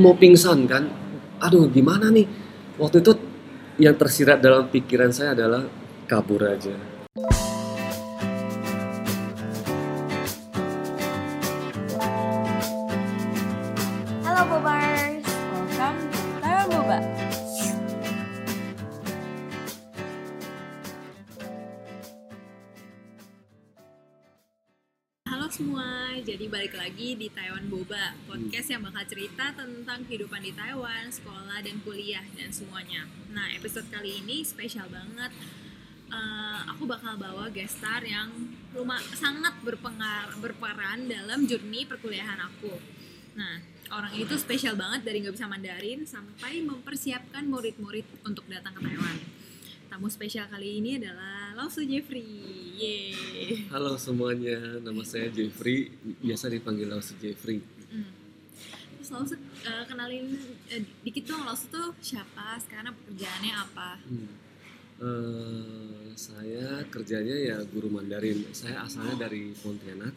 mau pingsan kan? Aduh gimana nih? Waktu itu yang tersirat dalam pikiran saya adalah kabur aja jadi balik lagi di Taiwan Boba, podcast yang bakal cerita tentang kehidupan di Taiwan, sekolah dan kuliah dan semuanya. Nah, episode kali ini spesial banget. Eh, aku bakal bawa guest star yang rumah sangat berpengar berperan dalam journey perkuliahan aku. Nah, orang itu spesial banget dari nggak bisa Mandarin sampai mempersiapkan murid-murid untuk datang ke Taiwan. Tamu spesial kali ini adalah Lausu Jeffrey. Yeay. halo semuanya nama saya Jeffrey biasa dipanggil Laus Jeffrey Hmm. Terus eh, kenalin eh, dikit dong Lausu tuh siapa? Sekarang pekerjaannya apa? Hmm. Eh, saya kerjanya ya guru Mandarin. Saya asalnya dari Pontianak.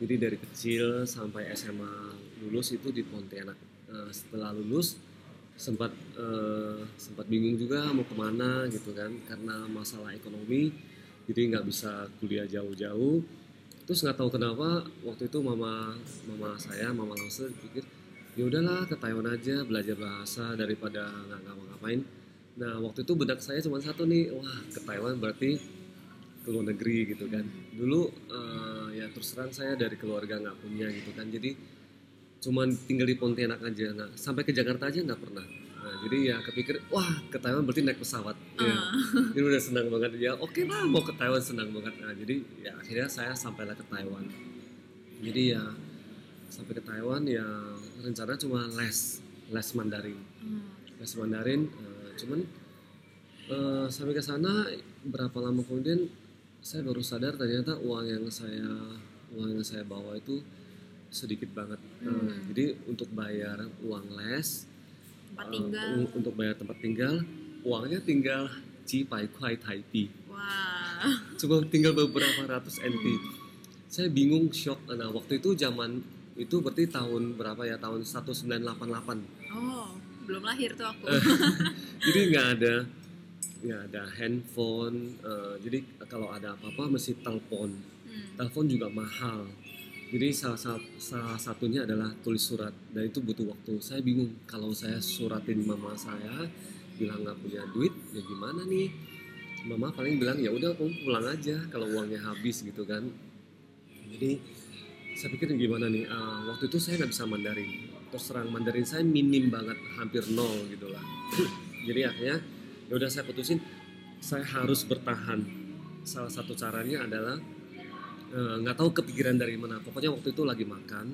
Jadi dari kecil sampai SMA lulus itu di Pontianak. Eh, setelah lulus sempat eh, sempat bingung juga mau ke mana gitu kan karena masalah ekonomi jadi nggak bisa kuliah jauh-jauh terus nggak tahu kenapa waktu itu mama mama saya mama langsung pikir ya udahlah ke Taiwan aja belajar bahasa daripada nggak ngapa-ngapain Nah waktu itu bedak saya cuma satu nih, wah ke Taiwan berarti ke luar negeri gitu kan. Dulu eh, ya terus terang saya dari keluarga nggak punya gitu kan, jadi cuman tinggal di Pontianak aja. Nah sampai ke Jakarta aja nggak pernah. Nah jadi ya kepikir, wah ke Taiwan berarti naik pesawat. Ya. Ah. Jadi udah senang banget ya. Oke lah mau ke Taiwan senang banget. Nah jadi ya akhirnya saya sampailah ke Taiwan. Jadi ya sampai ke Taiwan ya rencana cuma les les Mandarin Hmm. les Mandarin eh, cuman eh, sampai ke sana berapa lama kemudian saya baru sadar ternyata uang yang saya uang yang saya bawa itu sedikit banget Eh, Hmm. jadi untuk bayar uang les Tempat eh, tinggal. u- untuk bayar tempat tinggal uangnya tinggal cipai kuai taipi Wah. cuma tinggal beberapa ratus NT saya bingung shock nah waktu itu zaman itu berarti tahun berapa ya tahun 1988 Oh, belum lahir tuh aku. jadi nggak ada nggak ada handphone eh, jadi kalau ada apa-apa mesti telepon Hmm. telepon juga mahal jadi salah, sa- salah satunya adalah tulis surat dan itu butuh waktu. Saya bingung kalau saya suratin mama saya bilang nggak punya duit ya gimana nih? Mama paling bilang ya udah kamu pulang aja kalau uangnya habis gitu kan. Jadi saya pikir gimana nih ah, waktu itu saya nggak bisa Mandarin. Terus terang Mandarin saya minim banget hampir nol gitu lah. Jadi akhirnya ya udah saya putusin saya harus bertahan. Salah satu caranya adalah nggak tahu kepikiran dari mana. Pokoknya waktu itu lagi makan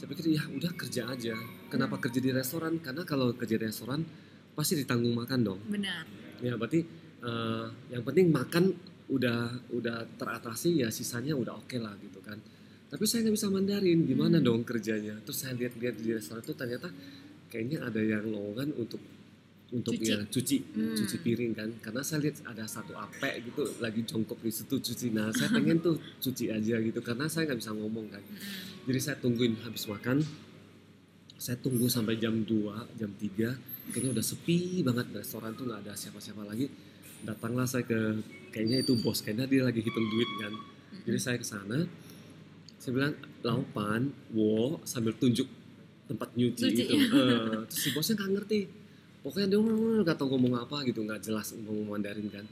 saya pikir ya udah kerja aja. Kenapa kerja di restoran? Karena kalau kerja di restoran pasti ditanggung makan dong. Benar. ya berarti eh, yang penting makan udah udah teratasi ya sisanya udah oke lah gitu kan. Tapi saya nggak bisa Mandarin gimana Hmm. dong kerjanya? Terus saya lihat-lihat di restoran itu ternyata kayaknya ada yang lowongan untuk untuk Cuci. ya cuci Hmm. cuci piring kan. Karena saya lihat ada satu apek gitu lagi jongkok di situ cuci. Nah saya pengen tuh cuci aja gitu karena saya nggak bisa ngomong kan. Hmm. jadi saya tungguin habis makan saya tunggu sampai jam 2 jam 3 kayaknya udah sepi banget restoran tuh nggak ada siapa-siapa lagi. Datanglah saya ke kayaknya itu bos kayaknya dia lagi hitung duit kan. Jadi saya ke sana saya bilang laupan wo sambil tunjuk tempat nyuci Cuci. itu Eh, terus si bosnya nggak ngerti pokoknya dia nggak tahu ngomong apa gitu nggak jelas ngomong Mandarin kan.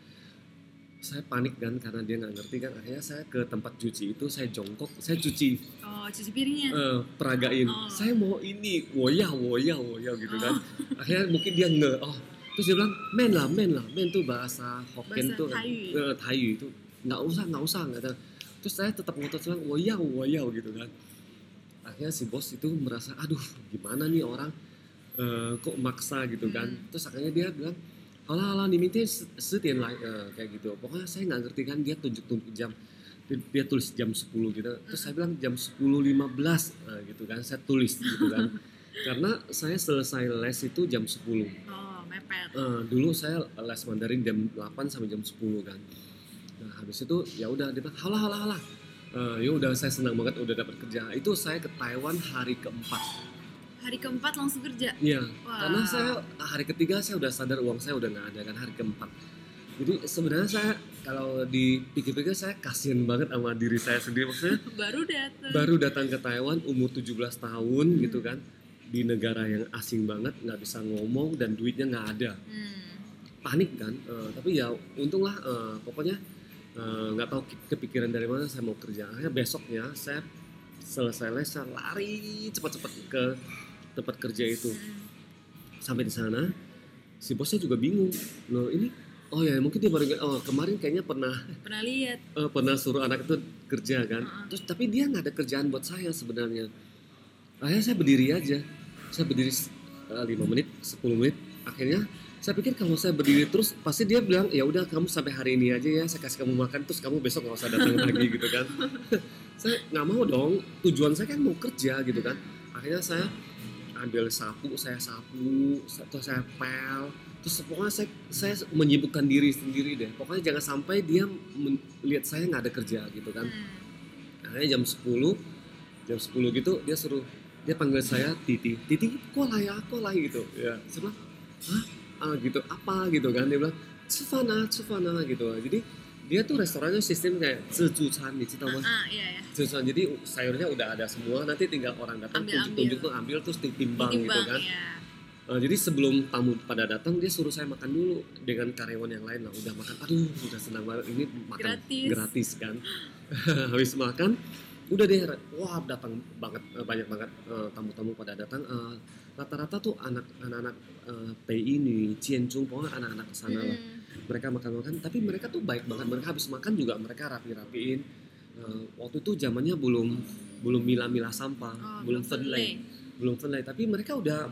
Saya panik kan karena dia nggak ngerti kan. Akhirnya saya ke tempat cuci itu saya jongkok saya cuci Oh, cuci piringnya. eh, peragain. Oh. saya mau ini woya woya woya gitu kan. Akhirnya mungkin dia nge oh. Terus dia bilang men lah men lah men tuh bahasa Hokkien Bahasa tuh Taiyu. eh, Taiyu itu. Nggak usah nggak usah nggak ada. Terus saya tetap ngotot bilang woya woya gitu kan. Akhirnya si bos itu merasa aduh gimana nih orang eh, kok maksa gitu kan. Hmm. terus akhirnya dia bilang alah alah diminta setien lah eh, kayak gitu. Pokoknya saya nggak ngerti kan dia tunjuk tunjuk jam dia, tulis jam 10 gitu. Terus saya bilang jam 10.15 nah, gitu kan saya tulis gitu kan. Karena saya selesai les itu jam 10 Oh, mepet. Eh, dulu saya les Mandarin jam 8 sampai jam 10 kan. Nah habis itu ya udah dia bilang halah halah halah Eh, ya udah saya senang banget udah dapat kerja. Itu saya ke Taiwan hari keempat hari keempat langsung kerja Iya, Wah. karena saya hari ketiga saya udah sadar uang saya udah nggak ada kan hari keempat. Jadi sebenarnya saya kalau dipikir-pikir saya kasihan banget sama diri saya sendiri maksudnya baru datang baru datang ke Taiwan umur 17 tahun Hmm. gitu kan di negara yang asing banget nggak bisa ngomong dan duitnya nggak ada Hmm. panik kan Eh, tapi ya untunglah eh, pokoknya eh, nggak tahu ke- kepikiran dari mana saya mau kerja akhirnya besoknya saya selesai les saya lari cepat-cepat ke tempat kerja itu. Sampai di sana si bosnya juga bingung. Loh ini oh ya mungkin dia baru oh kemarin kayaknya pernah pernah lihat. eh, pernah suruh anak itu kerja kan? Heeh. terus tapi dia nggak ada kerjaan buat saya sebenarnya. Akhirnya saya berdiri aja. Saya berdiri eh, lima menit 10 menit. Akhirnya saya pikir kalau saya berdiri terus pasti dia bilang ya udah kamu sampai hari ini aja ya saya kasih kamu makan terus kamu besok nggak usah datang lagi gitu kan. Saya nggak mau dong tujuan saya kan mau kerja gitu kan. Akhirnya saya ambil sapu saya sapu terus saya pel. Terus pokoknya saya saya menyibukkan diri sendiri deh. Pokoknya jangan sampai dia men- lihat saya nggak ada kerja gitu kan. Hmm. akhirnya jam 10 jam 10 gitu dia suruh dia panggil saya Titi Titi kok lah ya kok lah gitu. Ya saya bilang hah? Ah, gitu apa? gitu kan dia bilang Cufana Cufana gitu. Jadi dia tuh restorannya sistem kayak sejucan nih tahu mas. Ah iya ya Sejucan jadi sayurnya udah ada semua nanti tinggal orang datang tunjuk-tunjuk tuh ambil terus ditimbang, gitu kan. ya. Uh, jadi sebelum tamu pada datang dia suruh saya makan dulu dengan karyawan yang lain. Lah udah makan aduh udah senang banget. Ini makan Gratis. gratis kan. Habis makan udah deh wah datang banget eh, banyak banget eh, tamu-tamu pada datang. Eh, rata-rata tuh anak anak-anak eh, PI ini Cianjung pokoknya anak-anak sana lah. Hmm. Mereka makan-makan tapi mereka tuh baik banget. Mereka habis makan juga mereka rapi-rapiin. Eh, waktu itu zamannya belum belum milah-milah sampah Oh, belum fenlay belum fenlay tapi mereka udah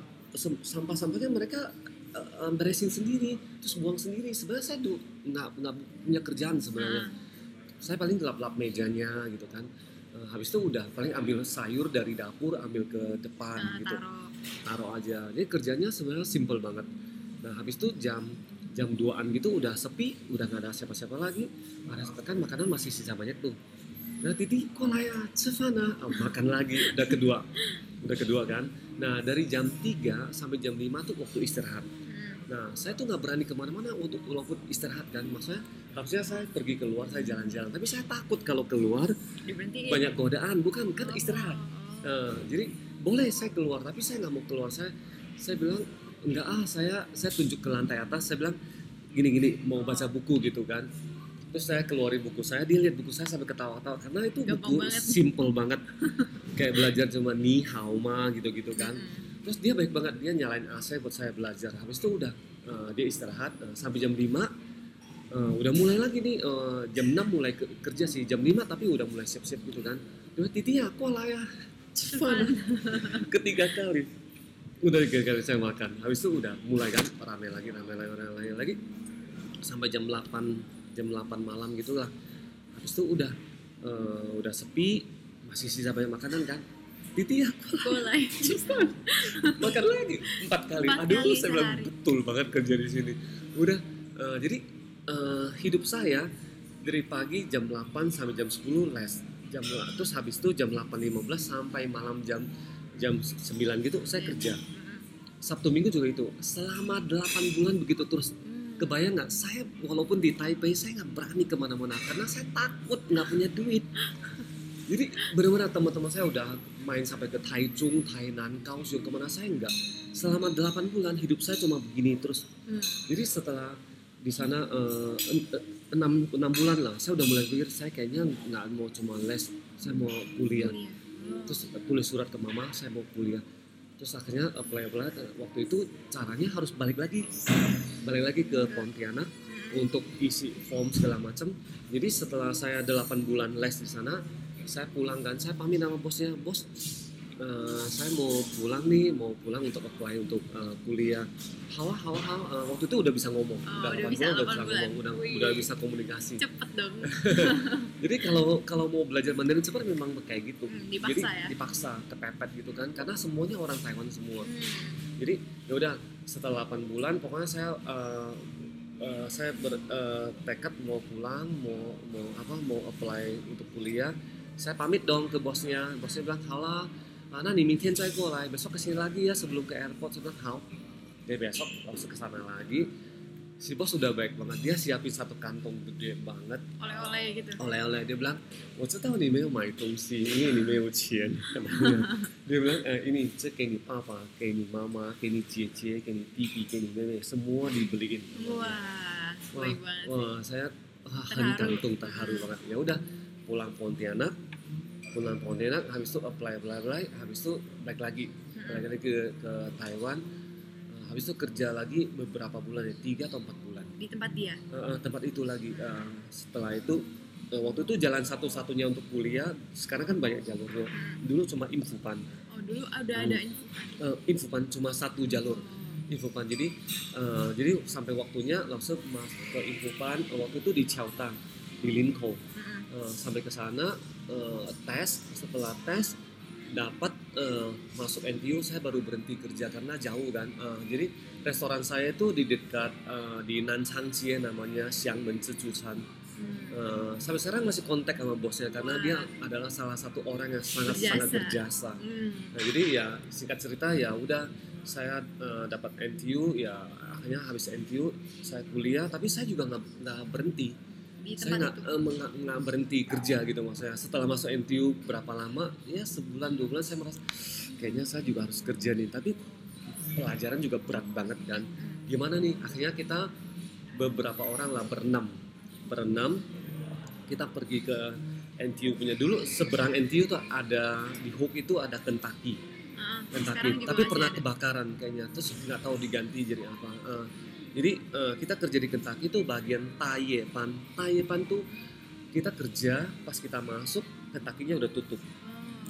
sampah-sampahnya mereka eh, beresin sendiri terus buang sendiri. Sebenarnya saya tuh nggak nggak punya kerjaan sebenarnya. Ah. saya paling gelap-gelap mejanya gitu kan. Eh, habis itu udah paling ambil sayur dari dapur ambil ke depan Ah, gitu. taruh. Taruh aja. Jadi kerjanya sebenarnya simple banget. Nah habis itu jam jam 2an gitu udah sepi udah nggak ada siapa-siapa lagi. Ada kan makanan masih sisa banyak tuh. Nah titi kok lah ya Cefana Oh, makan lagi. Udah kedua. Udah kedua kan? Nah dari jam 3 sampai jam 5 tuh waktu istirahat. Hmm. nah saya tuh nggak berani ke mana-mana untuk walaupun istirahat kan? Maksudnya harusnya saya pergi keluar saya jalan-jalan. Tapi saya takut kalau keluar diberhentiin. banyak godaan. Bukan kan Oh, istirahat. Eh, jadi boleh saya keluar tapi saya nggak mau keluar. Saya saya bilang enggak ah saya saya tunjuk ke lantai atas. Saya bilang gini gini mau baca buku gitu kan. Terus saya keluarin buku saya dia lihat buku saya sampai ketawa-tawa karena itu Gampang buku banget. simple banget. Kayak belajar cuma ni hao ma gitu gitu kan terus dia baik banget dia nyalain AC buat saya belajar. Habis itu udah eh, dia istirahat eh, sampai jam 5 eh, udah mulai lagi nih eh, jam 6 mulai ke- kerja sih jam 5 tapi udah mulai siap-siap gitu kan. Dia titi kok lah ya. Cefana ketiga kali udah kali saya makan. Habis itu udah mulai kan rame lagi rame lagi rame lagi sampai jam 8 jam 8 malam gitu lah. Habis itu udah eh, udah sepi masih sisa banyak makanan kan. Titi ya Boleh. makan lagi empat kali. Empat aduh kali saya bilang sehari. betul banget kerja di sini. Udah eh, jadi eh, hidup saya dari pagi jam 8 sampai jam 10 les. Jam terus habis itu jam 8.15 sampai malam jam jam 9 gitu saya kerja. Sabtu Minggu juga itu selama 8 bulan begitu terus Hmm. kebayang nggak saya walaupun di Taipei saya nggak berani ke mana-mana karena saya takut nggak punya duit jadi benar-benar teman-teman saya udah main sampai ke Taichung, Tainan, Kaohsiung ke mana saya nggak selama 8 bulan hidup saya cuma begini terus Hmm. jadi setelah di sana eh, eh, enam enam bulan lah saya udah mulai pikir saya kayaknya nggak mau cuma les saya mau kuliah Kuliah. Terus tulis surat ke mama saya mau kuliah. Terus akhirnya apply apply waktu itu caranya harus balik lagi. Balik lagi ke Pontianak untuk isi form segala macam. Jadi setelah saya 8 bulan les di sana saya pulang kan saya pamit sama bosnya. Bos eh, saya mau pulang nih mau pulang untuk apply untuk eh, kuliah hawa hawa hawa Eh, waktu itu udah bisa ngomong Oh, udah udah 8 bisa bulan udah 8 bisa ngomong udah Wih. udah bisa komunikasi Cepet dong. jadi kalau kalau mau belajar Mandarin cepat memang kayak gitu Hmm, dipaksa jadi ya. dipaksa kepepet gitu kan karena semuanya orang Taiwan semua Hmm. jadi ya udah setelah 8 bulan pokoknya saya eh, eh, saya bertekad mau pulang mau mau apa mau apply untuk kuliah saya pamit dong ke bosnya bosnya bilang halah Ana nih mitin saya mulai besok ke sini lagi ya sebelum ke airport. Sudah how dia besok langsung ke sana lagi. Si bos sudah baik banget. Dia siapin satu kantong gede banget. Oleh-oleh gitu. Oleh-oleh. Dia bilang saya tahu nih mau main tongsi ini nih mau cian dia bilang "Eh, ini cek kini ini papa kayak ini mama kini ini cie cie kini ini tiki kayak ini semua dibeliin. Wah wah, wah saya ah, terharu. kantong terharu banget. Ya udah pulang Pontianak pulang Pontianak habis itu apply apply apply habis itu balik lagi. Balik lagi ke ke Taiwan. Eh, habis itu kerja lagi beberapa bulan ya tiga atau empat bulan. Di tempat dia? Eh, tempat itu lagi. Eh, setelah itu eh, waktu itu jalan satu-satunya untuk kuliah. Sekarang kan banyak jalurnya. Dulu cuma infopan. Oh dulu Hmm. ada info Eh, infopan cuma satu jalur. Oh. infopan. Jadi eh, jadi sampai waktunya langsung masuk ke infopan. Eh, waktu itu di Chaotang di Linkou. Eh, sampai ke sana eh, tes setelah tes dapat eh, masuk NTU saya baru berhenti kerja karena jauh kan Eh, jadi restoran saya itu di dekat eh, di Nanchang Jie namanya Xiang Men Zhijuchan Hmm. Eh, sampai sekarang masih kontak sama bosnya karena Wah. dia adalah salah satu orang yang sangat Berjasa. sangat berjasa Hmm. Nah, jadi ya singkat cerita ya udah saya eh, dapat NTU ya akhirnya habis NTU saya kuliah tapi saya juga nggak berhenti di saya tempat nggak itu. eh, nggak nggak berhenti kerja gitu maksudnya. Setelah masuk NTU berapa lama? Ya sebulan dua bulan saya merasa kayaknya saya juga harus kerja nih. Tapi pelajaran juga berat banget Hmm. gimana nih? Akhirnya kita beberapa orang lah berenam. Berenam kita pergi ke NTU punya. Dulu seberang NTU tuh ada di Hook itu ada Kentucky. Ah, Kentucky. tapi pernah ada. kebakaran kayaknya. Terus nggak tahu diganti jadi apa Eh, jadi eh, kita kerja di Kentucky itu bagian Tayepan Tayepan tuh kita kerja pas kita masuk Kentucky-nya udah tutup.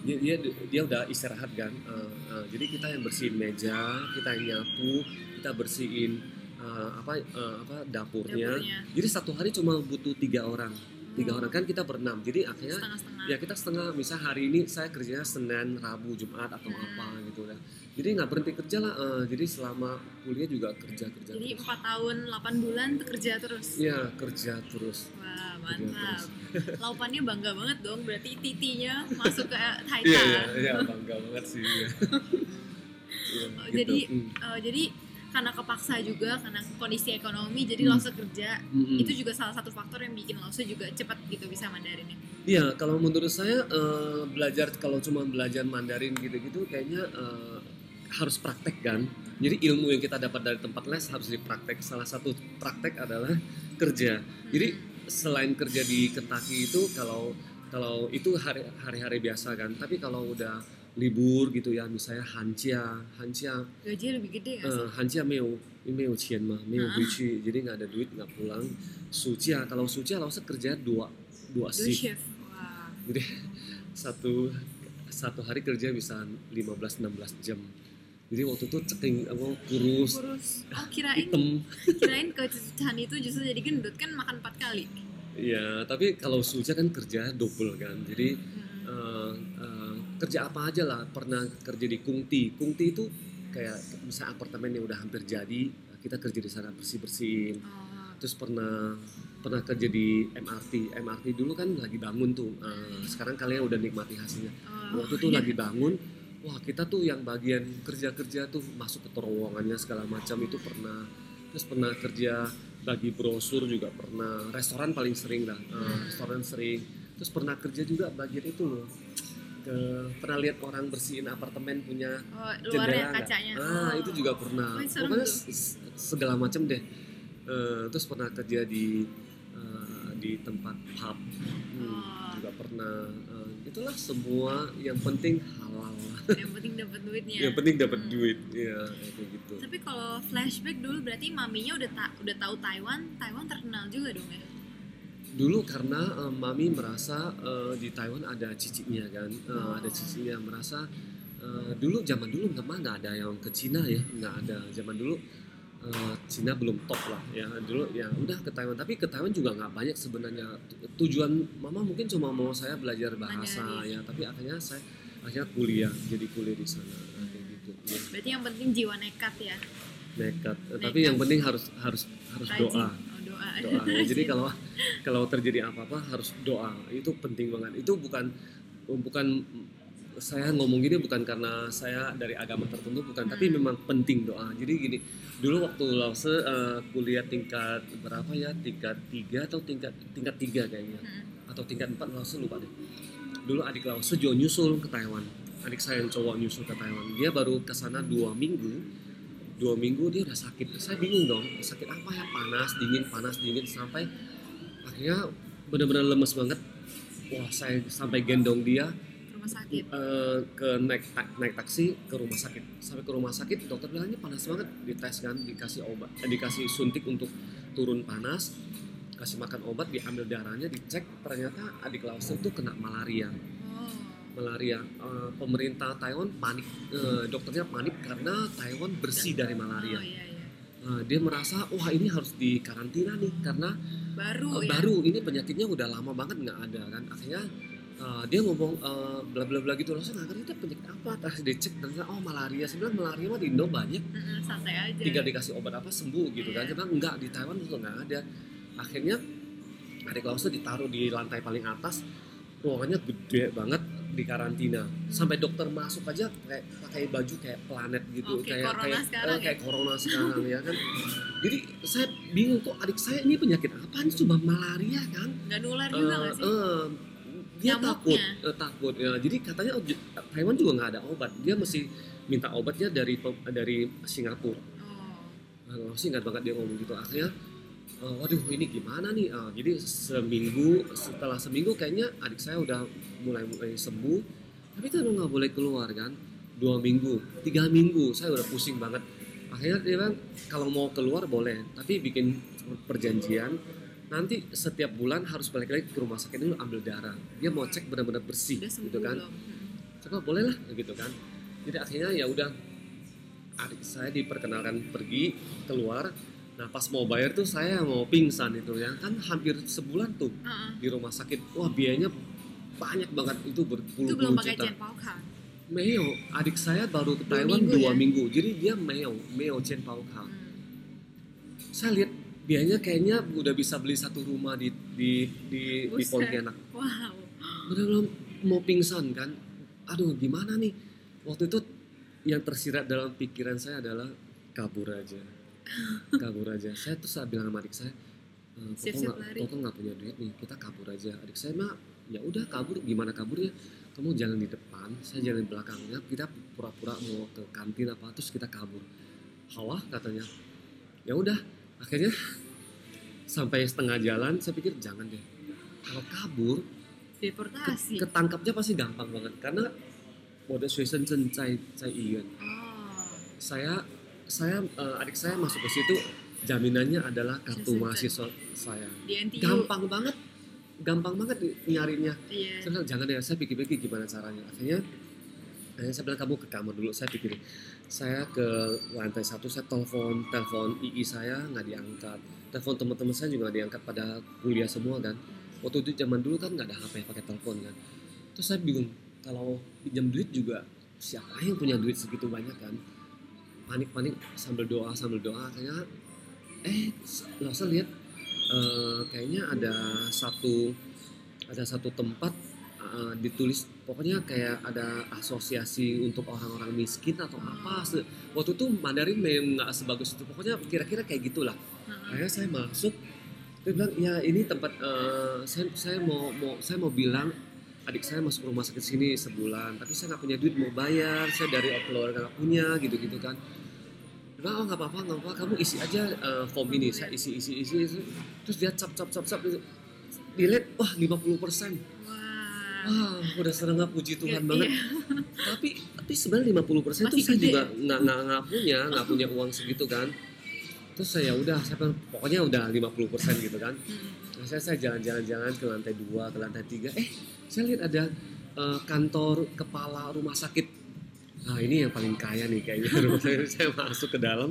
Dia dia, dia udah istirahat kan Eh, eh, jadi kita yang bersihin meja kita yang nyapu kita bersihin eh, apa eh, apa dapurnya. Dapurnya. jadi satu hari cuma butuh tiga orang. Tiga orang. Kan kita berenam. Jadi akhirnya setengah-setengah. ya kita setengah. Misal hari ini saya kerjanya Senin Rabu Jumat atau Hmm. apa gitu lah jadi nggak berhenti kerja lah eh, jadi selama kuliah juga kerja kerja jadi empat tahun 8 bulan kerja terus ya kerja terus wah mantap laupannya bangga banget dong berarti titinya masuk ke Taita iya iya iya bangga banget sih ya. Iya, Oh, gitu. jadi Hmm. eh, jadi karena kepaksa juga karena kondisi ekonomi jadi Hmm. langsung kerja Mm-mm. itu juga salah satu faktor yang bikin Lause juga cepat gitu bisa Mandarinnya Iya, kalau menurut saya eh, belajar kalau cuma belajar Mandarin gitu-gitu kayaknya eh, harus praktek kan. Jadi ilmu yang kita dapat dari tempat les harus dipraktek. Salah satu praktek adalah kerja. Jadi selain kerja di Kentucky itu kalau kalau itu hari-hari biasa kan, tapi kalau udah libur gitu ya, misalnya hancia, hancia. Gaji lebih gede ya? Uh, hancia meo, meo cian mah, meo ah. guci, jadi nggak ada duit nggak pulang. Sucia, ya, kalau sucia ya, langsung kerja dua dua shift. Jadi satu satu hari kerja bisa 15-16 jam jadi waktu itu ceking apa kurus, kurus oh kirain hitam. kirain kecucuhan itu justru jadi gendut kan makan empat kali Iya, tapi kalau Suja kan kerja double kan. Jadi Hmm. eh, eh, kerja apa aja lah. Pernah kerja di Kungti. Kungti itu kayak misalnya apartemen yang udah hampir jadi, kita kerja di sana bersih bersihin. oh, terus pernah pernah kerja di MRT MRT dulu kan lagi bangun tuh Eh, sekarang kalian udah nikmati hasilnya oh, waktu itu iya. lagi bangun wah kita tuh yang bagian kerja kerja tuh masuk ke terowongannya segala macam itu pernah terus pernah kerja bagi brosur juga pernah restoran paling sering lah Hmm. restoran sering terus pernah kerja juga bagian itu loh ke pernah lihat orang bersihin apartemen punya oh, jendela kacanya Ah, Oh. itu juga pernah. Oh, Pokoknya segala macam deh. Eh, terus pernah kerja di eh, di tempat pub, Hmm, Oh. juga pernah. Eh, itulah semua yang penting halal. yang penting dapat duitnya yang penting dapat Hmm. duit, ya kayak gitu. tapi kalau flashback dulu berarti maminya udah ta udah tahu Taiwan Taiwan terkenal juga dong ya Dulu karena eh, mami merasa eh, di Taiwan ada cicitnya kan, Oh. ada cicitnya merasa eh, dulu zaman dulu nggak ada yang ke Cina ya, nggak ada zaman dulu eh, Cina belum top lah. Ya dulu ya udah ke Taiwan. Tapi ke Taiwan juga nggak banyak sebenarnya. Tu- tujuan mama mungkin cuma mau saya belajar bahasa Mandarin. ya. tapi akhirnya saya akhirnya kuliah jadi kuliah di sana. Nah, kayak gitu. Ya, berarti yang penting jiwa nekat ya? Nekat. Eh, tapi Nekat. yang penting harus harus harus rajin. doa. Oh, doa. Doa. Ya. jadi kalau kalau terjadi apa-apa harus doa. Itu penting banget. Itu bukan bukan saya ngomong gini bukan karena saya dari agama tertentu bukan, tapi Hmm. memang penting doa. Jadi gini, dulu waktu Lause eh, kuliah tingkat berapa ya? Tingkat tiga atau tingkat tingkat tiga kayaknya, Mm-mm. atau tingkat empat Lause lupa deh. Dulu adik Lause juga nyusul ke Taiwan. Adik saya yang cowok nyusul ke Taiwan. Dia baru ke sana dua minggu. Dua minggu dia udah sakit. Saya bingung dong, sakit apa ya? Panas, dingin, panas, dingin sampai akhirnya benar-benar lemes banget. Wah, saya sampai gendong dia rumah sakit? Eh, ke naik ta- naik taksi ke rumah sakit. Sampai ke rumah sakit dokter bilang ini panas banget. Dites kan dikasih obat eh, dikasih suntik untuk turun panas. Kasih makan obat diambil darahnya dicek. Ternyata adik Lause itu kena malaria. Oh. Malaria. Eh, pemerintah Taiwan panik. Eh, dokternya panik karena Taiwan bersih dari malaria. oh iya. Iya dia merasa wah ini harus dikarantina nih karena baru Eh, ya? baru. Ini penyakitnya udah lama banget nggak ada kan. Akhirnya eh, dia ngomong eh, bla bla bla gitu. Langsung nggak ngerti itu penyakit apa? Terus dicek ternyata oh malaria. Saya bilang malaria mah di Indo banyak. Santai aja. Tinggal dikasih obat apa sembuh gitu kan. Iya. dia bilang enggak di Taiwan itu nggak ada. Akhirnya adik Lause ditaruh di lantai paling atas. Ruangannya gede banget di karantina. Sampai dokter masuk aja kayak pakai baju kayak planet gitu. Oh, kayak kayak corona kayak sekarang eh, ya? kayak corona sekarang ya kan. Jadi saya bingung kok adik saya ini penyakit apa? Ini cuma malaria kan? Nggak nular juga Eh, nggak sih? eh, dia Nyamuknya. takut eh, takut. Ya jadi katanya oh, Taiwan juga nggak ada obat. Dia mesti minta obatnya dari pe- dari Singapura. Oh. Nah, sih ingat banget dia ngomong gitu. Akhirnya eh, waduh ini gimana nih? Ah, jadi seminggu setelah seminggu kayaknya adik saya udah mulai mulai sembuh. Tapi kan nggak boleh keluar kan? Dua minggu tiga minggu. Saya udah pusing banget. Akhirnya dia bilang kalau mau keluar boleh tapi bikin perjanjian nanti setiap bulan harus balik lagi ke rumah sakit dulu ambil darah. Dia mau cek benar-benar bersih udah gitu kan. belum? Coba boleh lah gitu kan. Jadi akhirnya ya udah adik saya diperkenalkan pergi keluar. Nah pas mau bayar tuh saya mau pingsan itu ya. Kan hampir sebulan tuh Heeh. di rumah sakit. Wah biayanya banyak banget. Itu berpuluh-puluh juta. Meo adik saya baru ke Dua Taiwan minggu dua ya? minggu. Jadi dia Meo Meo Chen Pao Kang Hmm. saya lihat biayanya kayaknya udah bisa beli satu rumah di di di, di. Pontianak. Wow. Benar-benar mau pingsan kan? Aduh gimana nih? Waktu itu yang tersirat dalam pikiran saya adalah kabur aja. Kabur aja. Saya tuh saya bilang sama adik saya "Eh, Koko nggak lari." Koko nggak punya duit nih kita kabur aja. Adik saya mah ya udah kabur. Gimana kaburnya? Kamu jalan di depan saya jalan di belakangnya. Kita pura-pura mau ke kantin apa terus kita kabur. Halah katanya. Ya udah akhirnya sampai setengah jalan saya pikir jangan deh. Kalau kabur ke- deportasi ketangkapnya pasti gampang banget. Karena mode Chen Cai Cai oh. Saya saya eh, adik saya masuk ke situ jaminannya adalah kartu mahasiswa saya. Gampang banget, gampang banget nyarinya. iya. Saya bilang jangan ya, saya pikir-pikir gimana caranya. Akhirnya, akhirnya saya bilang kamu ke kamar dulu. Saya pikir saya ke lantai satu, saya telepon telepon II saya nggak diangkat. Telepon teman-teman saya juga nggak diangkat pada kuliah semua kan waktu itu zaman dulu kan nggak ada HP pakai telepon kan terus saya bingung kalau pinjam duit juga siapa yang punya duit segitu banyak kan panik-panik sambil doa sambil doa akhirnya eh nggak usah lihat eh, kayaknya ada satu ada satu tempat eh, ditulis pokoknya kayak ada asosiasi untuk orang-orang miskin atau apa Se- waktu itu Mandarin memang nggak sebagus itu pokoknya kira-kira kayak gitulah. Heeh. akhirnya saya masuk dia bilang ya ini tempat eh, saya saya mau mau saya mau bilang adik saya masuk rumah sakit sini sebulan tapi saya nggak punya duit mau bayar saya dari keluarga nggak punya gitu gitu kan. Dia bilang oh nggak apa-apa nggak apa-apa kamu isi aja eh, form ini saya isi isi isi, isi. terus dia cap cap cap cap dilihat wah 50 persen wah udah seneng nggak puji Tuhan Iya. banget. tapi tapi sebenarnya 50 persen tuh Masih saya juga nggak nggak nggak punya nggak punya uang segitu kan. Terus saya udah saya pokoknya udah 50 persen gitu kan. Hmm. Nah, saya saya jalan-jalan-jalan ke lantai dua ke lantai tiga. Eh saya lihat ada eh, kantor kepala rumah sakit. Nah ini yang paling kaya nih kayaknya. Rumah sakit. Saya masuk ke dalam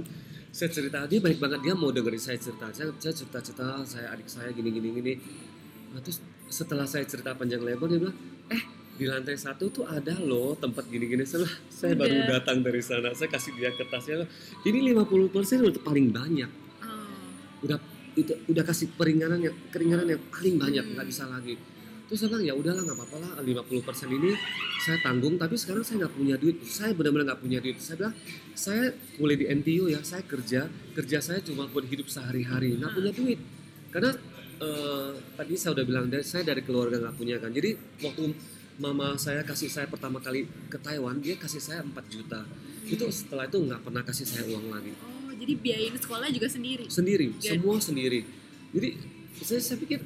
saya cerita dia baik banget dia mau dengerin saya cerita. Saya, saya cerita cerita saya adik saya gini gini gini. Nah, terus setelah saya cerita panjang lebar dia bilang eh di lantai satu tuh ada loh tempat gini-gini. Setelah saya baru Udah. datang dari sana saya kasih dia kertasnya ini 50% untuk paling banyak. Oh. Udah itu udah kasih peringanan yang keringanan yang paling banyak Hmm. nggak bisa lagi. Terus saya bilang ya udahlah nggak apa-apa lah 50% ini saya tanggung tapi sekarang saya nggak punya duit. Saya benar-benar nggak punya duit. Saya bilang saya kuliah di NTU ya saya kerja. Kerja saya cuma buat hidup sehari-hari nggak punya duit. Karena eh, tadi saya udah bilang dari saya dari keluarga nggak punya kan. Jadi waktu mama saya kasih saya pertama kali ke Taiwan dia kasih saya 4 juta. Itu setelah itu nggak pernah kasih saya uang lagi. Oh, jadi biayain sekolah juga sendiri. sendiri Ya. semua sendiri. Jadi saya, saya pikir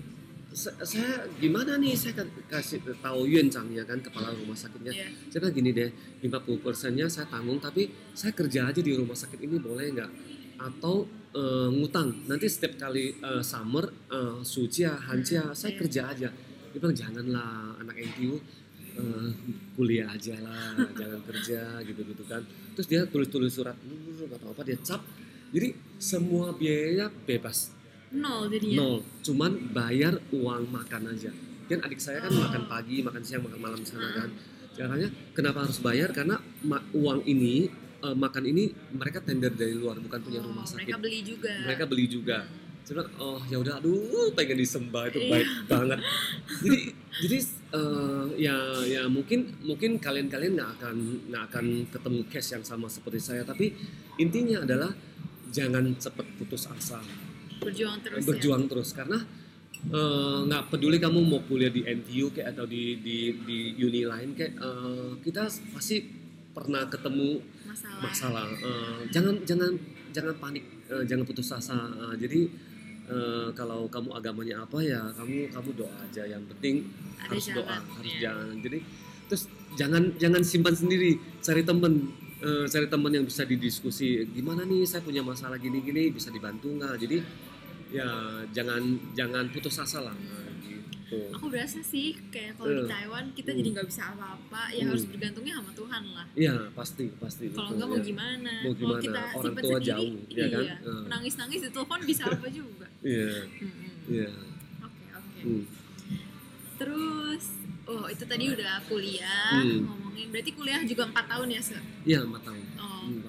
sa- saya gimana nih? Saya kan kasih tahu Yuan Chang ya kan kepala rumah sakitnya. Iya. saya bilang gini deh 50 persennya saya tanggung tapi saya kerja aja di rumah sakit ini boleh nggak? Atau eh, ngutang nanti setiap kali eh, summer eh, sucia hancia saya Iya. kerja aja dia bilang janganlah anak NTU eh, kuliah aja lah jangan kerja gitu gitu kan terus dia tulis tulis surat "Hmm, nggak tahu apa dia cap jadi semua biaya bebas Nol jadinya. nol cuman bayar uang makan aja kan adik saya kan Oh. makan pagi makan siang makan malam di sana Ah. kan caranya kenapa harus bayar karena uang ini eh, makan ini mereka tender dari luar bukan punya Oh, rumah sakit mereka beli juga. mereka beli juga bilang oh ya udah aduh pengen disembah itu Iya. baik banget jadi jadi eh, ya ya mungkin mungkin kalian-kalian nggak akan nggak akan ketemu case yang sama seperti saya tapi intinya adalah jangan cepat putus asa berjuang terus berjuang terus karena eh, nggak peduli kamu mau kuliah di NTU kayak atau di di di uni lain kayak eh, kita pasti pernah ketemu ya. Masalah. masalah Eh, jangan jangan jangan panik eh, jangan putus asa Eh, jadi eh, kalau kamu agamanya apa ya kamu kamu doa aja yang penting Ada harus doa jalan, harus ya. jalan jadi terus jangan jangan simpan sendiri cari temen Eh, cari teman yang bisa didiskusi gimana nih saya punya masalah gini gini bisa dibantu nggak jadi ya jangan jangan putus asa lah Gitu Aku berasa sih kayak kalau di Eh. Taiwan kita Hmm. jadi nggak bisa apa-apa, ya Hmm. harus bergantungnya sama Tuhan lah. Iya pasti pasti Kalau enggak mau ya. gimana? Mau gimana? kita Orang simpen tua sendiri, jauh, ya kan? iya. Eh. Nangis-nangis di telepon bisa apa juga. iya iya Oke oke. Hmm. Terus, oh itu tadi udah kuliah Hmm. ngomongin. Berarti kuliah juga empat tahun ya se? iya empat tahun Oh, Hmm,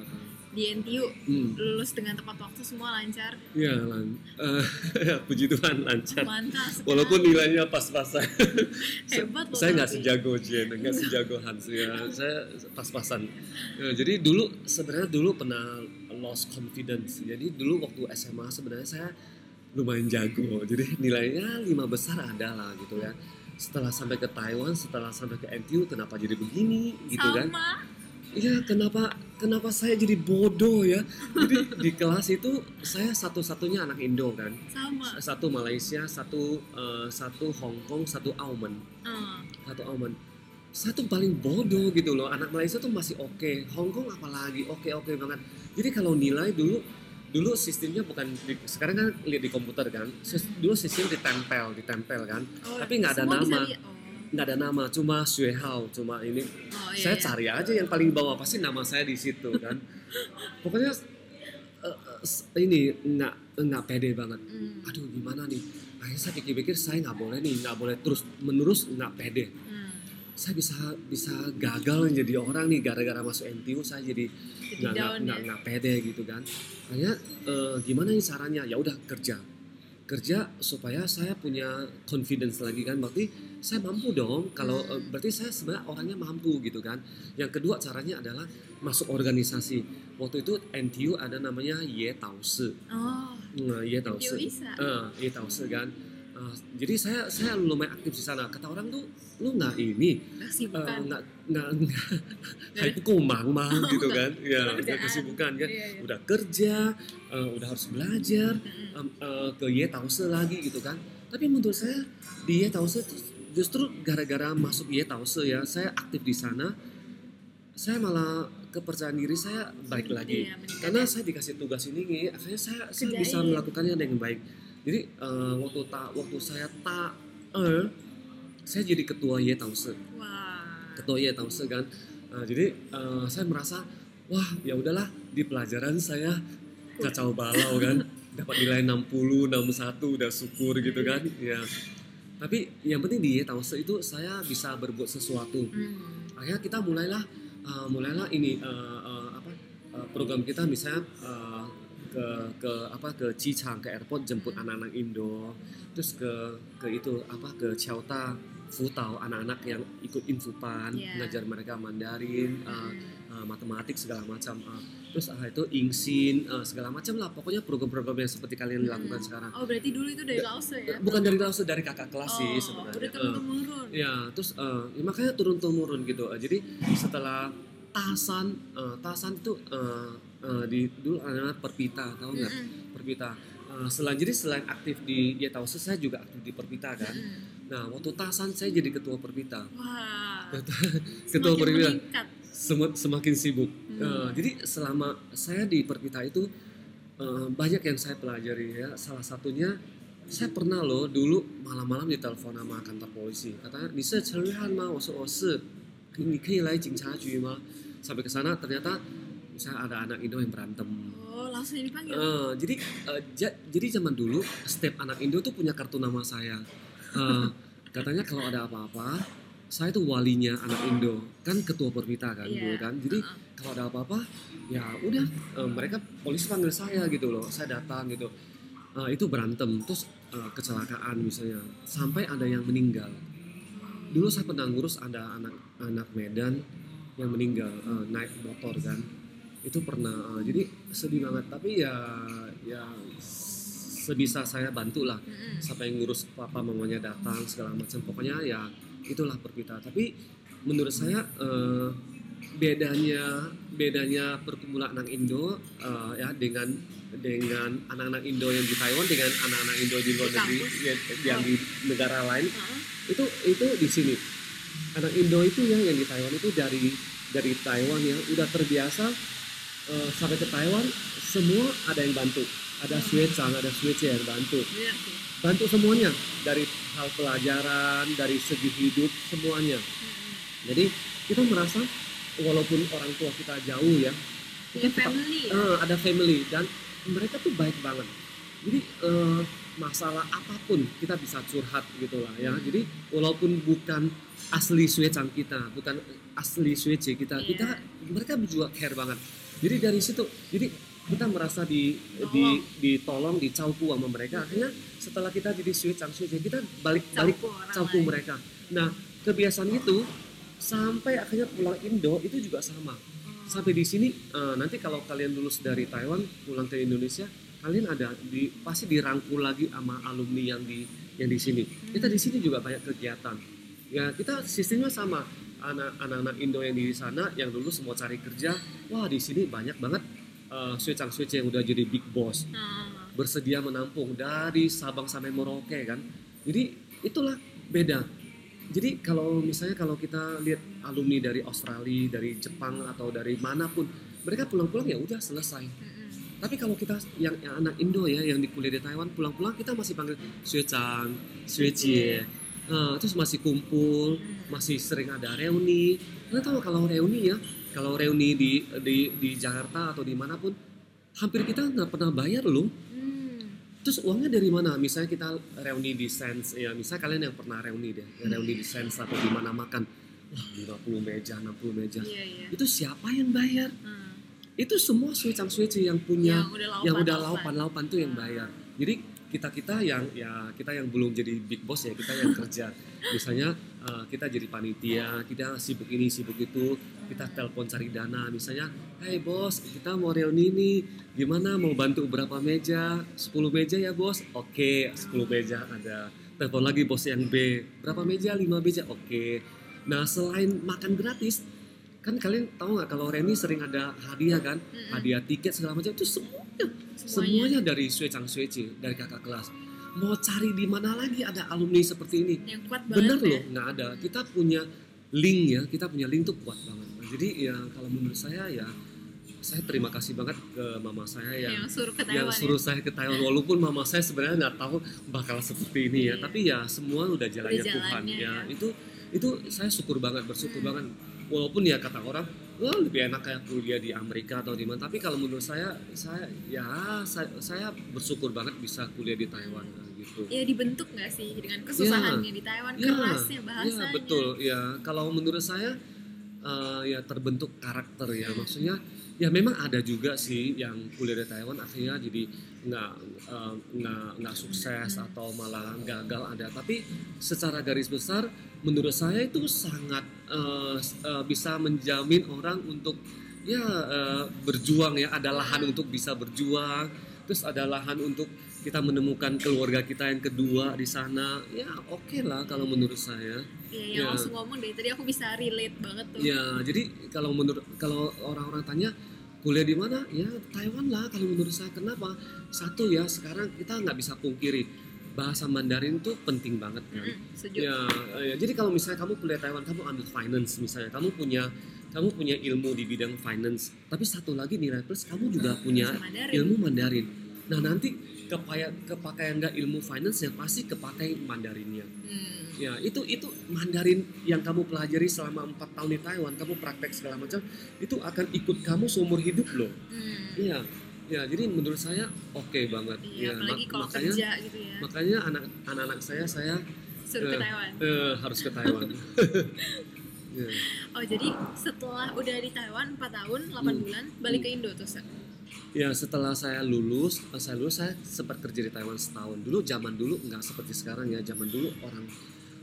di NTU Hmm. lulus dengan tepat waktu semua lancar, Iya, lan. eh, puji Tuhan lancar. mantap. Walaupun nilainya pas-pasan. Hebat loh saya nggak sejago Jen, nggak sejago Hans ya. Saya pas-pasan. Ya, jadi dulu sebenarnya dulu pernah lost confidence. Jadi dulu waktu SMA sebenarnya saya lumayan jago. Jadi nilainya lima besar ada lah gitu ya. Setelah sampai ke Taiwan, setelah sampai ke NTU, kenapa jadi begini gitu kan? Iya, kenapa kenapa saya jadi bodoh ya? Jadi di kelas itu saya satu-satunya anak Indo kan. sama. Satu Malaysia, satu eh, satu Hong Kong, satu Auman, Eh, satu Auman. Satu paling bodoh gitu loh. Anak Malaysia tuh masih oke, Hong Kong apalagi oke-oke banget. Jadi kalau nilai dulu dulu sistemnya bukan di- sekarang kan lihat di komputer kan. Sis- Dulu sistem ditempel, ditempel kan. oh, Tapi nggak ada bisa nama. lihat. Oh, Nggak ada nama, cuma Xue Hao, cuma ini. Oh, iya, saya iya. cari aja yang paling bawah pasti nama saya di situ kan. Pokoknya s- ini nggak nggak pede banget. Hmm, aduh gimana nih? Akhirnya saya pikir-pikir saya nggak boleh nih nggak boleh terus menerus nggak pede. Hmm. saya bisa bisa gagal jadi orang nih gara-gara masuk NTU saya jadi nggak nggak ya. nggak pede gitu kan. Akhirnya eh, gimana nih caranya? Ya udah kerja. Kerja supaya saya punya confidence lagi kan berarti saya mampu dong. Kalau Hmm. eh, berarti saya sebenarnya orangnya mampu gitu kan. Yang kedua caranya adalah masuk organisasi. Waktu itu NTU ada namanya Ye Tao Si Oh, nah, Ye Tao bisa. Eh, Ye Tao kan. Eh, jadi saya saya lumayan aktif di sana. Kata orang tuh lu nggak ini? Nggak Eh, nggak nggak kumang mah gitu kan. Ya nggak kesibukan kan. Iya, iya. udah kerja udah harus belajar ke Ye lagi gitu kan. Tapi menurut saya di Ye tuh justru gara-gara masuk Ye Tause ya saya aktif di sana saya malah kepercayaan diri saya baik lagi. Iya, karena ya. saya dikasih tugas ini akhirnya saya, saya bisa melakukannya dengan baik. Jadi eh, waktu tak waktu saya tak eh saya jadi ketua Ye Tause Wah. ketua Ye Tause kan. Nah, jadi eh, saya merasa wah ya udahlah di pelajaran saya kacau balau kan. Dapat nilai 60 61 udah syukur gitu kan. Ya tapi yang penting di Tause itu saya bisa berbuat sesuatu Hmm. akhirnya kita mulailah uh, mulailah ini uh, uh, apa uh, program kita misalnya uh, ke ke apa ke Cichang ke airport jemput anak-anak Indo terus ke ke itu apa ke Chauta futau anak-anak yang ikut infupan Iya. ngajar mereka Mandarin uh, Hmm. uh, matematik segala macam uh, terus uh, itu ingsin uh, segala macam lah pokoknya program-program yang seperti kalian lakukan Hmm. sekarang Oh berarti dulu itu dari Lause ya? bukan dari langsung dari kakak kelas sih oh, sebenarnya udah Uh, turun temurun. ya terus uh, ya makanya turun temurun gitu Uh, jadi setelah tasan uh, tasan itu uh, uh, di dulu ada perpita tahu nggak Mm-mm. perpita Uh, selain jadi selain aktif di ya tahu saya juga aktif di perpita kan. Nah, waktu Tasan saya jadi ketua perpita. Wah. ketua perpita. Sem semakin sibuk. Hmm. Uh, jadi selama saya di perpita itu uh, banyak yang saya pelajari ya. Salah satunya saya pernah loh dulu malam-malam ditelepon sama kantor polisi. Katanya, "Ni se mau Han ma?" Saya "Oh, se. Ni kei lai jingcha ju? Sampai ke sana ternyata misalnya ada anak Indo yang berantem. Oh, langsung dipanggil. Uh, jadi uh, jadi zaman dulu setiap anak Indo tuh punya kartu nama saya. Eh, katanya kalau ada apa-apa, saya tuh walinya anak Indo, kan ketua perpita kan Iya. dulu kan. Jadi Uh-uh. kalau ada apa-apa, ya udah eh, mereka polisi panggil saya gitu loh, saya datang gitu. Eh, itu berantem, terus eh, kecelakaan misalnya, sampai ada yang meninggal. Dulu saya pernah ngurus ada anak anak Medan yang meninggal eh, naik motor kan itu pernah eh, jadi sedih banget tapi ya ya sebisa saya bantu lah Mm-mm. sampai ngurus papa mamanya datang segala macam. Pokoknya ya itulah perpita. Tapi menurut saya eh, bedanya bedanya perkumpulan anak Indo eh, ya dengan dengan anak-anak Indo yang di Taiwan dengan anak-anak Indo di luar negeri yang, yang di negara lain Uh-uh. itu itu di sini. Anak Indo itu ya yang di Taiwan itu dari dari Taiwan ya udah terbiasa eh, sampai ke Taiwan semua ada yang bantu ada Hmm. Suecang ada Suece yang bantu sih. bantu semuanya dari hal pelajaran dari segi hidup semuanya jadi kita merasa walaupun orang tua kita jauh ya family ya. eh, ada family dan mereka tuh baik banget jadi eh, masalah apa pun kita bisa curhat gitu lah ya Hmm. jadi walaupun bukan asli Suecang kita bukan asli Suece kita Iya. kita mereka juga care banget jadi dari situ jadi kita merasa di Tolong. di ditolong dicauku sama mereka akhirnya setelah kita jadi Suecang Suece kita balik balik orang cauku lain. mereka nah kebiasaan itu sampai akhirnya pulang Indo itu juga sama Oh. sampai di sini eh, nanti kalau kalian lulus dari Taiwan pulang ke Indonesia kalian ada di pasti dirangkul lagi sama alumni yang di yang di sini kita di sini juga banyak kegiatan ya kita sistemnya sama anak anak Indo yang di sana yang dulu semua cari kerja wah di sini banyak banget uh, Suecang Suece yang udah jadi big boss Nah, bersedia menampung dari Sabang sampai Merauke kan. Jadi itulah beda. Jadi kalau misalnya kalau kita lihat alumni dari Australia, dari Jepang atau dari mana pun, mereka pulang-pulang ya udah selesai. mm-mm. Tapi kalau kita yang, yang anak Indo ya yang di kuliah di Taiwan pulang-pulang kita masih panggil Suecang, Suecie. Eh, terus masih kumpul, masih sering ada reuni. Kalian tahu kalau reuni ya, kalau reuni di di di Jakarta atau di mana pun, hampir kita nggak pernah bayar loh. Hmm. Terus uangnya dari mana? Misalnya kita reuni di Sense, ya misalnya kalian yang pernah reuni deh, yang reuni di Sense atau di mana makan, wah 50 meja, 60 meja. Iya iya. Itu siapa yang bayar? Hmm. Itu semua suece yang punya, Yang udah laupan-laupan tuh yang Hmm. bayar. Jadi kita kita yang ya kita yang belum jadi big boss ya kita yang kerja. Misalnya eh, kita jadi panitia, kita sibuk ini sibuk itu, kita telepon cari dana. Misalnya, hey bos, kita mau reuni nih, gimana mau bantu berapa meja? 10 meja ya bos? Oke, 10 meja ada. Telepon lagi bos yang B, berapa meja? 5 meja? Oke. Nah selain makan gratis, kan kalian tahu nggak kalau reuni sering ada hadiah kan? Hadiah tiket segala macam itu semuanya Semuanya. semuanya dari Suecang Suece dari kakak kelas mau cari di mana lagi ada alumni seperti ini Yang kuat bener banget ya. loh nggak ada kita punya link ya kita punya link tuh kuat banget jadi ya kalau menurut saya ya saya terima kasih banget ke mama saya yang Yang suruh ke yang suruh ya. saya ke Taiwan. Walaupun mama saya sebenarnya nggak tahu bakal seperti ini ya. Iya. tapi ya semua udah jalannya Udah Tuhan jalannya ya. ya. itu itu saya syukur banget bersyukur Hmm. banget. Walaupun ya kata orang wah lebih enak kayak kuliah di Amerika atau di mana. Tapi kalau menurut saya saya ya saya, saya bersyukur banget bisa kuliah di Taiwan nah, gitu. Ya dibentuk nggak sih dengan kesusahannya di Taiwan, Ya, kerasnya bahasanya. Ya betul. Ya kalau menurut saya eh, ya terbentuk karakter ya. Maksudnya ya memang ada juga sih yang kuliah di Taiwan akhirnya jadi nggak eh, nggak sukses atau malah gagal ada. Tapi secara garis besar menurut saya itu sangat s- eh, bisa menjamin orang untuk ya eh, berjuang ya. Ada lahan untuk bisa berjuang terus ada lahan untuk kita menemukan keluarga kita yang kedua di sana ya oke lah kalau menurut saya Iya, yang Ya. langsung ngomong dari tadi aku bisa relate banget tuh. Ya, jadi kalau menurut kalau orang-orang tanya kuliah di mana, ya Taiwan lah kalau menurut saya. Kenapa? Satu ya sekarang kita nggak bisa pungkiri bahasa Mandarin itu penting banget kan. Setuju. Ya, ya, jadi kalau misalnya kamu kuliah Taiwan, kamu ambil finance misalnya, kamu punya kamu punya ilmu di bidang finance, tapi satu lagi nilai plus kamu juga punya Mandarin. ilmu Mandarin. Nah nanti kepaya, kepakaian nggak ilmu finance yang pasti kepakai Mandarinnya. Hmm. Ya itu itu Mandarin yang kamu pelajari selama empat tahun di Taiwan, kamu praktek segala macam, itu akan ikut kamu seumur hidup loh. Hmm. Iya, ya jadi menurut saya oke banget. Iya, Ya, apalagi mak- kalau makanya kerja gitu ya. makanya anak anak-anak saya saya Suruh ke eh, Taiwan. eh, harus ke Taiwan. Ya. Oh, jadi setelah udah di Taiwan 4 tahun, 8 Hmm. bulan, balik ke Indo tuh, Seth? Ya setelah saya lulus, saya lulus saya sempat kerja di Taiwan setahun. Dulu zaman dulu nggak seperti sekarang ya. Zaman dulu orang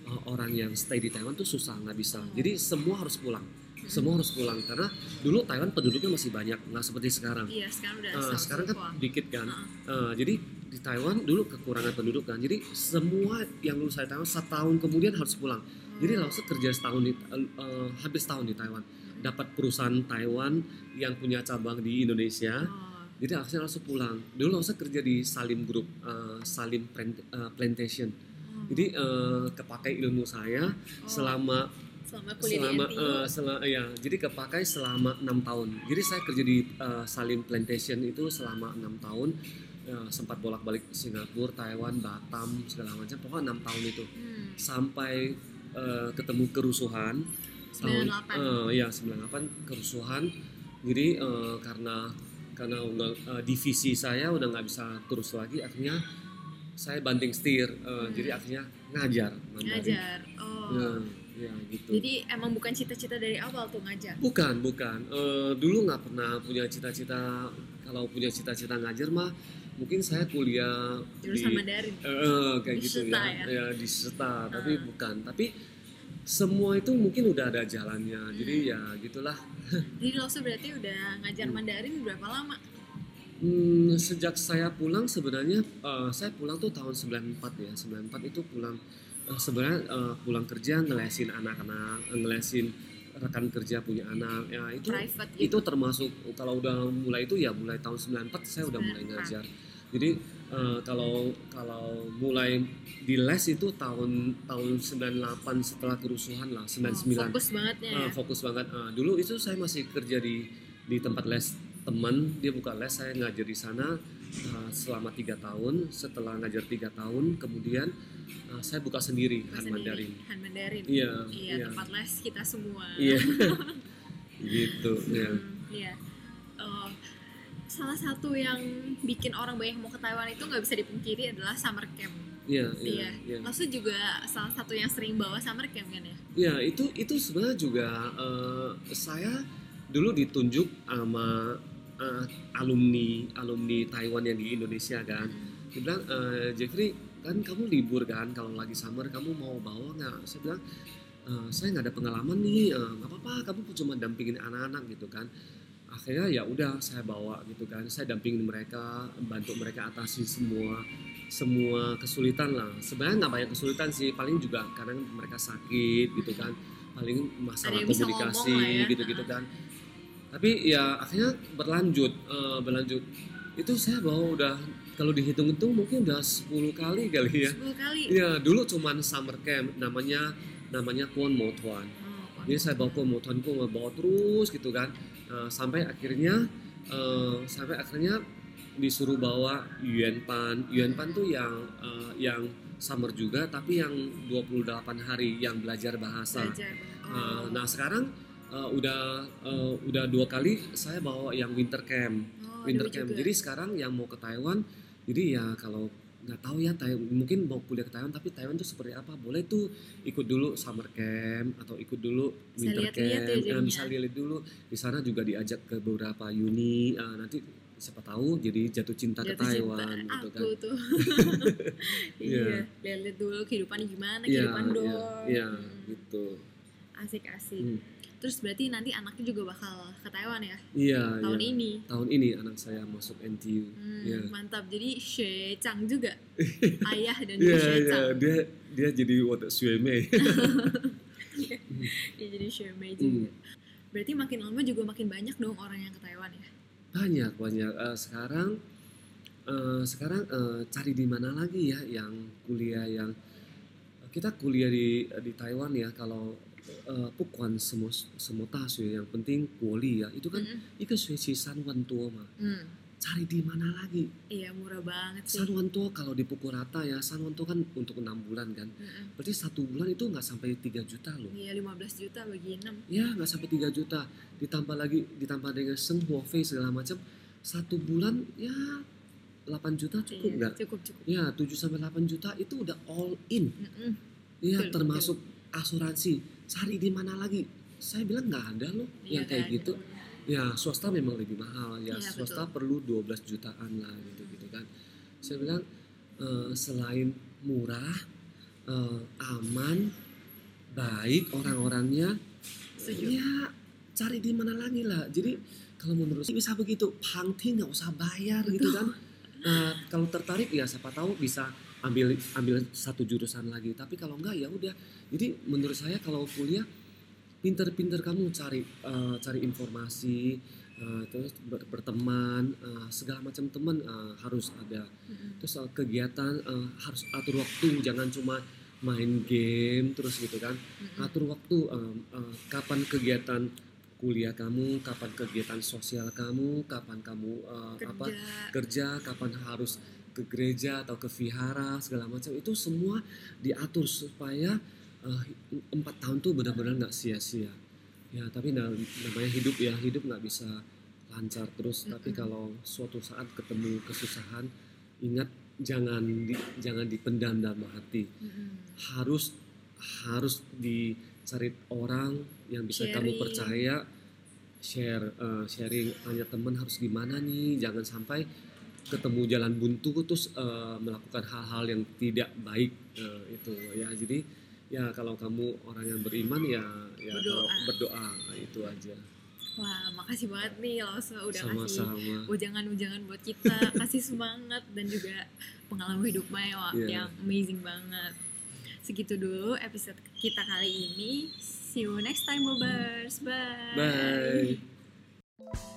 eh, orang yang stay di Taiwan tuh susah nggak bisa. Jadi semua harus pulang. Semua harus pulang karena dulu Taiwan penduduknya masih banyak, nggak seperti sekarang. Iya, sekarang udah seratus sekarang kan ribuan. dikit kan. Eh, jadi di Taiwan dulu kekurangan penduduk kan. Jadi semua yang lulus dari Taiwan setahun kemudian harus pulang. Jadi Hmm. langsung kerja setahun di eh, hampir setahun di Taiwan. Dapat perusahaan Taiwan yang punya cabang di Indonesia. Oh, Jadi akhirnya langsung pulang. Dulu langsung kerja di Salim Group, eh, Salim Plant- eh, Plantation. oh. Jadi eh, kepakai ilmu saya Oh, selama selama kuliah selama di NTU. eh, sela- ya jadi kepakai selama enam tahun. Jadi saya kerja di eh, Salim Plantation itu selama enam tahun. Eh, sempat bolak-balik Singapura, Taiwan, Batam segala macam. Pokoknya enam tahun itu Hmm. sampai eh, ketemu kerusuhan 98. eh, ya 98 kerusuhan jadi eh, karena karena udah, eh, divisi saya udah nggak bisa terus lagi akhirnya saya banting setir eh, Hmm. jadi akhirnya ngajar Mandarin. Ngajar. Oh. ya, ya gitu Jadi emang bukan cita-cita dari awal tuh ngajar. bukan bukan Eh, dulu nggak pernah punya cita-cita kalau punya cita-cita ngajar mah mungkin saya kuliah Jurusan di Mandarin. Eh, eh, kayak Di gitu Seta ya, ya? ya di Seta, tapi Ah. bukan. Tapi semua itu mungkin udah ada jalannya. Jadi Hmm. ya gitulah. Jadi lo berarti udah ngajar Hmm. Mandarin berapa lama? Hmm, sejak saya pulang sebenarnya eh, saya pulang tuh tahun 94 ya. 94 itu pulang eh, sebenarnya eh, pulang kerja ngelesin anak-anak, ngelesin rekan kerja punya anak. Ya itu Private itu gitu. termasuk kalau udah mulai itu ya mulai tahun 94 saya udah mulai 94. ngajar. Jadi eh, kalau kalau mulai di les itu tahun tahun 98 setelah kerusuhan lah, 99. Oh, fokus banget ya. Eh, fokus banget. Eh, dulu itu saya masih kerja di di tempat les teman, dia buka les, saya ngajar di sana eh, selama tiga tahun. Setelah ngajar tiga tahun, kemudian eh, saya buka sendiri Han Sendiri. Mandarin. Han Mandarin. Iya, Iya, iya. tempat les kita semua. Iya, gitu. Ya. Hmm, Iya. Oh, salah satu yang bikin orang banyak mau ke Taiwan itu nggak bisa dipungkiri adalah summer camp. Iya, iya, Iya. iya. Maksud juga salah satu yang sering bawa summer camp kan ya? Ya itu itu sebenarnya juga eh, saya dulu ditunjuk sama eh, alumni alumni Taiwan yang di Indonesia kan. Hmm. Dia bilang "Eh, Jeffrey kan kamu libur kan kalau lagi summer kamu mau bawa nggak? Saya bilang "Eh, saya nggak ada pengalaman nih nggak apa-apa kamu cuma dampingin anak-anak gitu kan. Akhirnya ya udah saya bawa gitu kan. Saya dampingin mereka bantu mereka atasi semua semua kesulitan lah. Sebenarnya nggak banyak kesulitan sih, paling juga kadang mereka sakit gitu kan, paling masalah komunikasi ya. gitu-gitu kan. Tapi ya akhirnya berlanjut, eh, berlanjut. Itu saya bawa udah kalau dihitung-hitung mungkin udah 10 kali kali ya. 10 kali. Iya, dulu cuman summer camp namanya namanya Kwon Mo Tuan. Oh, Jadi saya bawa ke Motuan bawa terus gitu kan Eh, sampai akhirnya eh, sampai akhirnya disuruh bawa Yuan Pan. Yuan Pan tuh yang eh, yang summer juga tapi yang 28 hari yang belajar bahasa. belajar. Oh. nah sekarang eh, udah eh, udah dua kali saya bawa yang winter camp. Oh, Winter camp. juga. Jadi sekarang yang mau ke Taiwan jadi ya kalau nggak tahu ya Taiwan, mungkin mau kuliah ke Taiwan tapi Taiwan tuh seperti apa? Boleh tuh ikut dulu summer camp atau ikut dulu Bisa winter ya camp. Eh, jadinya. bisa lihat dulu. Di sana juga diajak ke beberapa uni. Eh, nanti siapa tahu jadi jatuh cinta ke Jatuh cinta. Taiwan gitu kan. aku tuh. Iya. iya. lihat-lihat dulu kehidupannya gimana Iya, kehidupan iya, dong. iya, Hmm, gitu asik-asik Hmm. Terus berarti nanti anaknya juga bakal ke Taiwan ya? Iya tahun iya. ini? Tahun ini anak saya masuk NTU Hmm, Iya. mantap. Jadi Xue Chang juga? Ayah dan Iya Xue iya. Chang. Dia dia jadi water swimmer Iya, jadi Xue Mei juga. Hmm. berarti makin lama juga makin banyak dong orang yang ke Taiwan ya? Banyak banyak. Eh, sekarang eh, sekarang eh, cari di mana lagi ya yang kuliah yang kita kuliah di di Taiwan ya. Kalau eh, 不管什么什么大学 yang penting kuliah ya itu kan Mm-mm. 一个学期三万多嘛 Hmm, cari di mana lagi iya murah banget sih San Wan Tuo kalau dipukul rata ya San Wan Tuo kan untuk enam bulan kan Mm-mm. berarti satu bulan itu nggak sampai 3 juta loh Iya 15 juta bagi 6 ya nggak sampai 3 juta ditambah lagi ditambah dengan senghuo fee segala macam satu bulan ya 8 juta cukup Iya, nggak cukup cukup ya 7 sampai 8 juta itu udah all in Mm-mm. ya Betul, termasuk asuransi cari di mana lagi? Saya bilang nggak ada loh Iya, yang kayak ada. gitu. ya swasta memang lebih mahal. Ya Iya, swasta perlu 12 jutaan lah gitu gitu kan. Saya bilang eh, selain murah eh, aman baik orang-orangnya ya cari di mana lagi lah. Jadi kalau menurut saya bisa begitu. Pangti nggak usah bayar gitu kan. Nah, kalau tertarik ya siapa tahu bisa ambil ambil satu jurusan lagi. Tapi kalau enggak ya udah. Jadi menurut saya kalau kuliah pinter-pinter kamu cari eh, cari informasi eh, terus ber- berteman eh, segala macam teman eh, harus ada. Mm-mm. terus eh, kegiatan eh, harus atur waktu. Jangan cuma main game terus gitu kan. Mm-mm. atur waktu em, eh, kapan kegiatan kuliah kamu kapan kegiatan sosial kamu kapan kamu apa kerja. kerja kapan harus ke gereja atau ke vihara segala macam itu semua diatur supaya eh, empat tahun tuh benar-benar nggak sia-sia ya tapi na- namanya hidup ya hidup nggak bisa lancar terus tapi Mm-mm. kalau suatu saat ketemu kesusahan ingat jangan di, jangan dipendam dalam hati Mm-mm. harus harus dicari orang yang bisa kamu Sharing. percaya share eh, sharing tanya teman harus gimana nih jangan sampai ketemu jalan buntu terus eh, melakukan hal-hal yang tidak baik eh, itu ya. Jadi ya kalau kamu orang yang beriman ya ya kalau Berdoa. berdoa itu aja. Wah makasih banget nih Loso udah kasih sama-sama. ujangan-ujangan buat kita. Kasih semangat dan juga pengalaman hidup mewah Iya. yang amazing banget. Segitu dulu episode kita kali ini. See you next time bobers. Bye. Bye